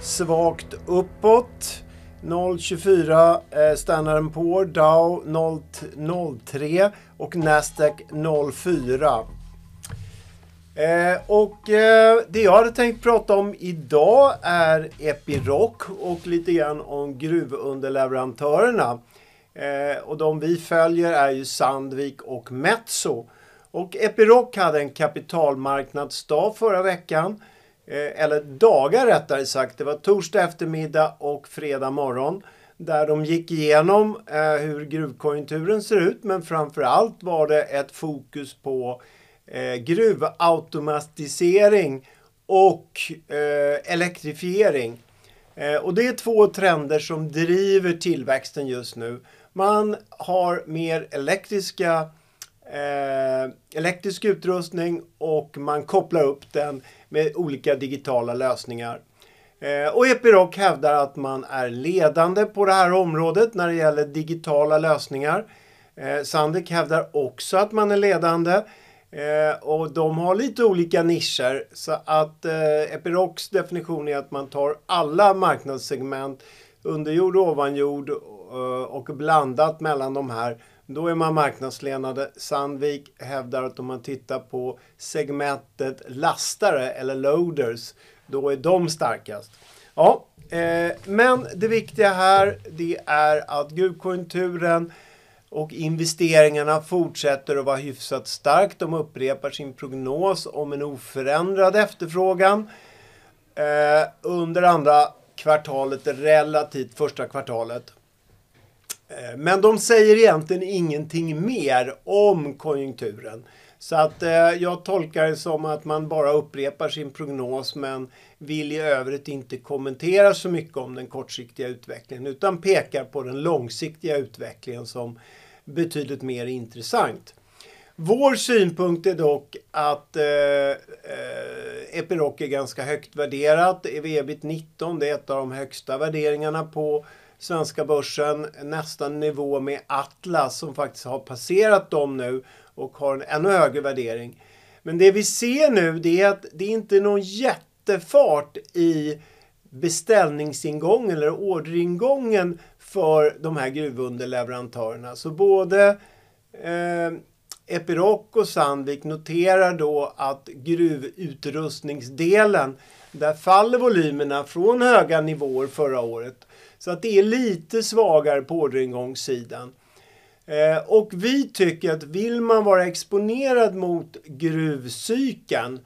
svagt uppåt. 0,24 eh, Standard Poor, Dow 0,03 och Nasdaq 0,4. Eh, och eh, det jag hade tänkt prata om idag är Epiroc och lite grann om gruvunderleverantörerna. Eh, och de vi följer är ju Sandvik och Metso. Och Epiroc hade en kapitalmarknadsdag förra veckan. Eh, eller dagar rättare sagt. Det var torsdag eftermiddag och fredag morgon. Där de gick igenom eh, hur gruvkonjunkturen ser ut. Men framförallt var det ett fokus på eh, gruvautomatisering och eh, elektrifiering. Eh, och det är två trender som driver tillväxten just nu. Man har mer elektriska eh, Eh, elektrisk utrustning och man kopplar upp den med olika digitala lösningar. Eh, och Epiroc hävdar att man är ledande på det här området när det gäller digitala lösningar. Eh, hävdar också att man är ledande. Eh, och de har lite olika nischer. Så att eh, Epirocs definition är att man tar alla marknadssegment, underjord och ovanjord eh, och blandat mellan de här då är man marknadsledande. Sandvik hävdar att om man tittar på segmentet lastare eller loaders, då är de starkast. Ja, eh, men det viktiga här det är att gruvkonjunkturen och investeringarna fortsätter att vara hyfsat starkt. De upprepar sin prognos om en oförändrad efterfrågan eh, under andra kvartalet relativt första kvartalet. Eh, men de säger egentligen ingenting mer om konjunkturen. Så att eh, jag tolkar det som att man bara upprepar sin prognos men vill i övrigt inte kommentera så mycket om den kortsiktiga utvecklingen utan pekar på den långsiktiga utvecklingen som betydligt mer intressant. Vår synpunkt är dock att eh, eh, Epiroc är ganska högt värderat. EV-ebit 19, det är ett av de högsta värderingarna på svenska börsen nästan nivå med Atlas som faktiskt har passerat dem nu och har en ännu högre värdering. Men det vi ser nu det är att det inte är någon jättefart i beställningsingången eller orderingången för de här gruvunderleverantörerna. Så både eh, Epiroc och Sandvik noterar då att gruvutrustningsdelen, där faller volymerna från höga nivåer förra året så att det är lite svagare på orderingångssidan. Eh, och vi tycker att vill man vara exponerad mot gruvcykeln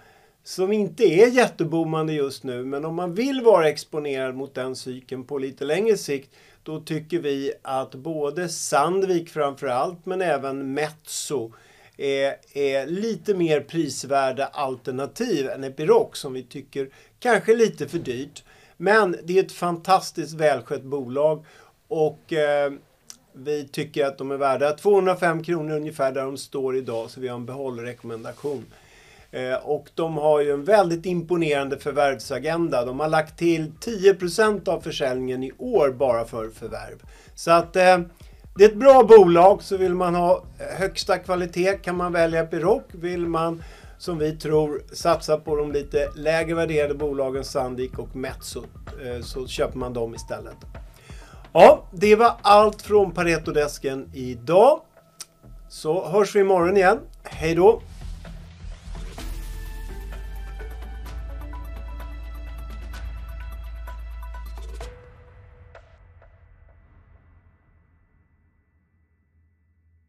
som inte är jätteboomande just nu, men om man vill vara exponerad mot den cykeln på lite längre sikt, då tycker vi att både Sandvik framförallt, men även Metso är, är lite mer prisvärda alternativ än Epiroc som vi tycker kanske är lite för dyrt. Men det är ett fantastiskt välskött bolag och eh, vi tycker att de är värda 205 kronor ungefär där de står idag så vi har en behållrekommendation. Eh, och de har ju en väldigt imponerande förvärvsagenda. De har lagt till 10% av försäljningen i år bara för förvärv. Så att eh, det är ett bra bolag så vill man ha högsta kvalitet kan man välja Epiroc. Vill man som vi tror satsar på de lite lägre värderade bolagen Sandvik och Metso eh, så köper man dem istället. Ja, det var allt från Paretodesken idag. Så hörs vi imorgon igen. Hej då!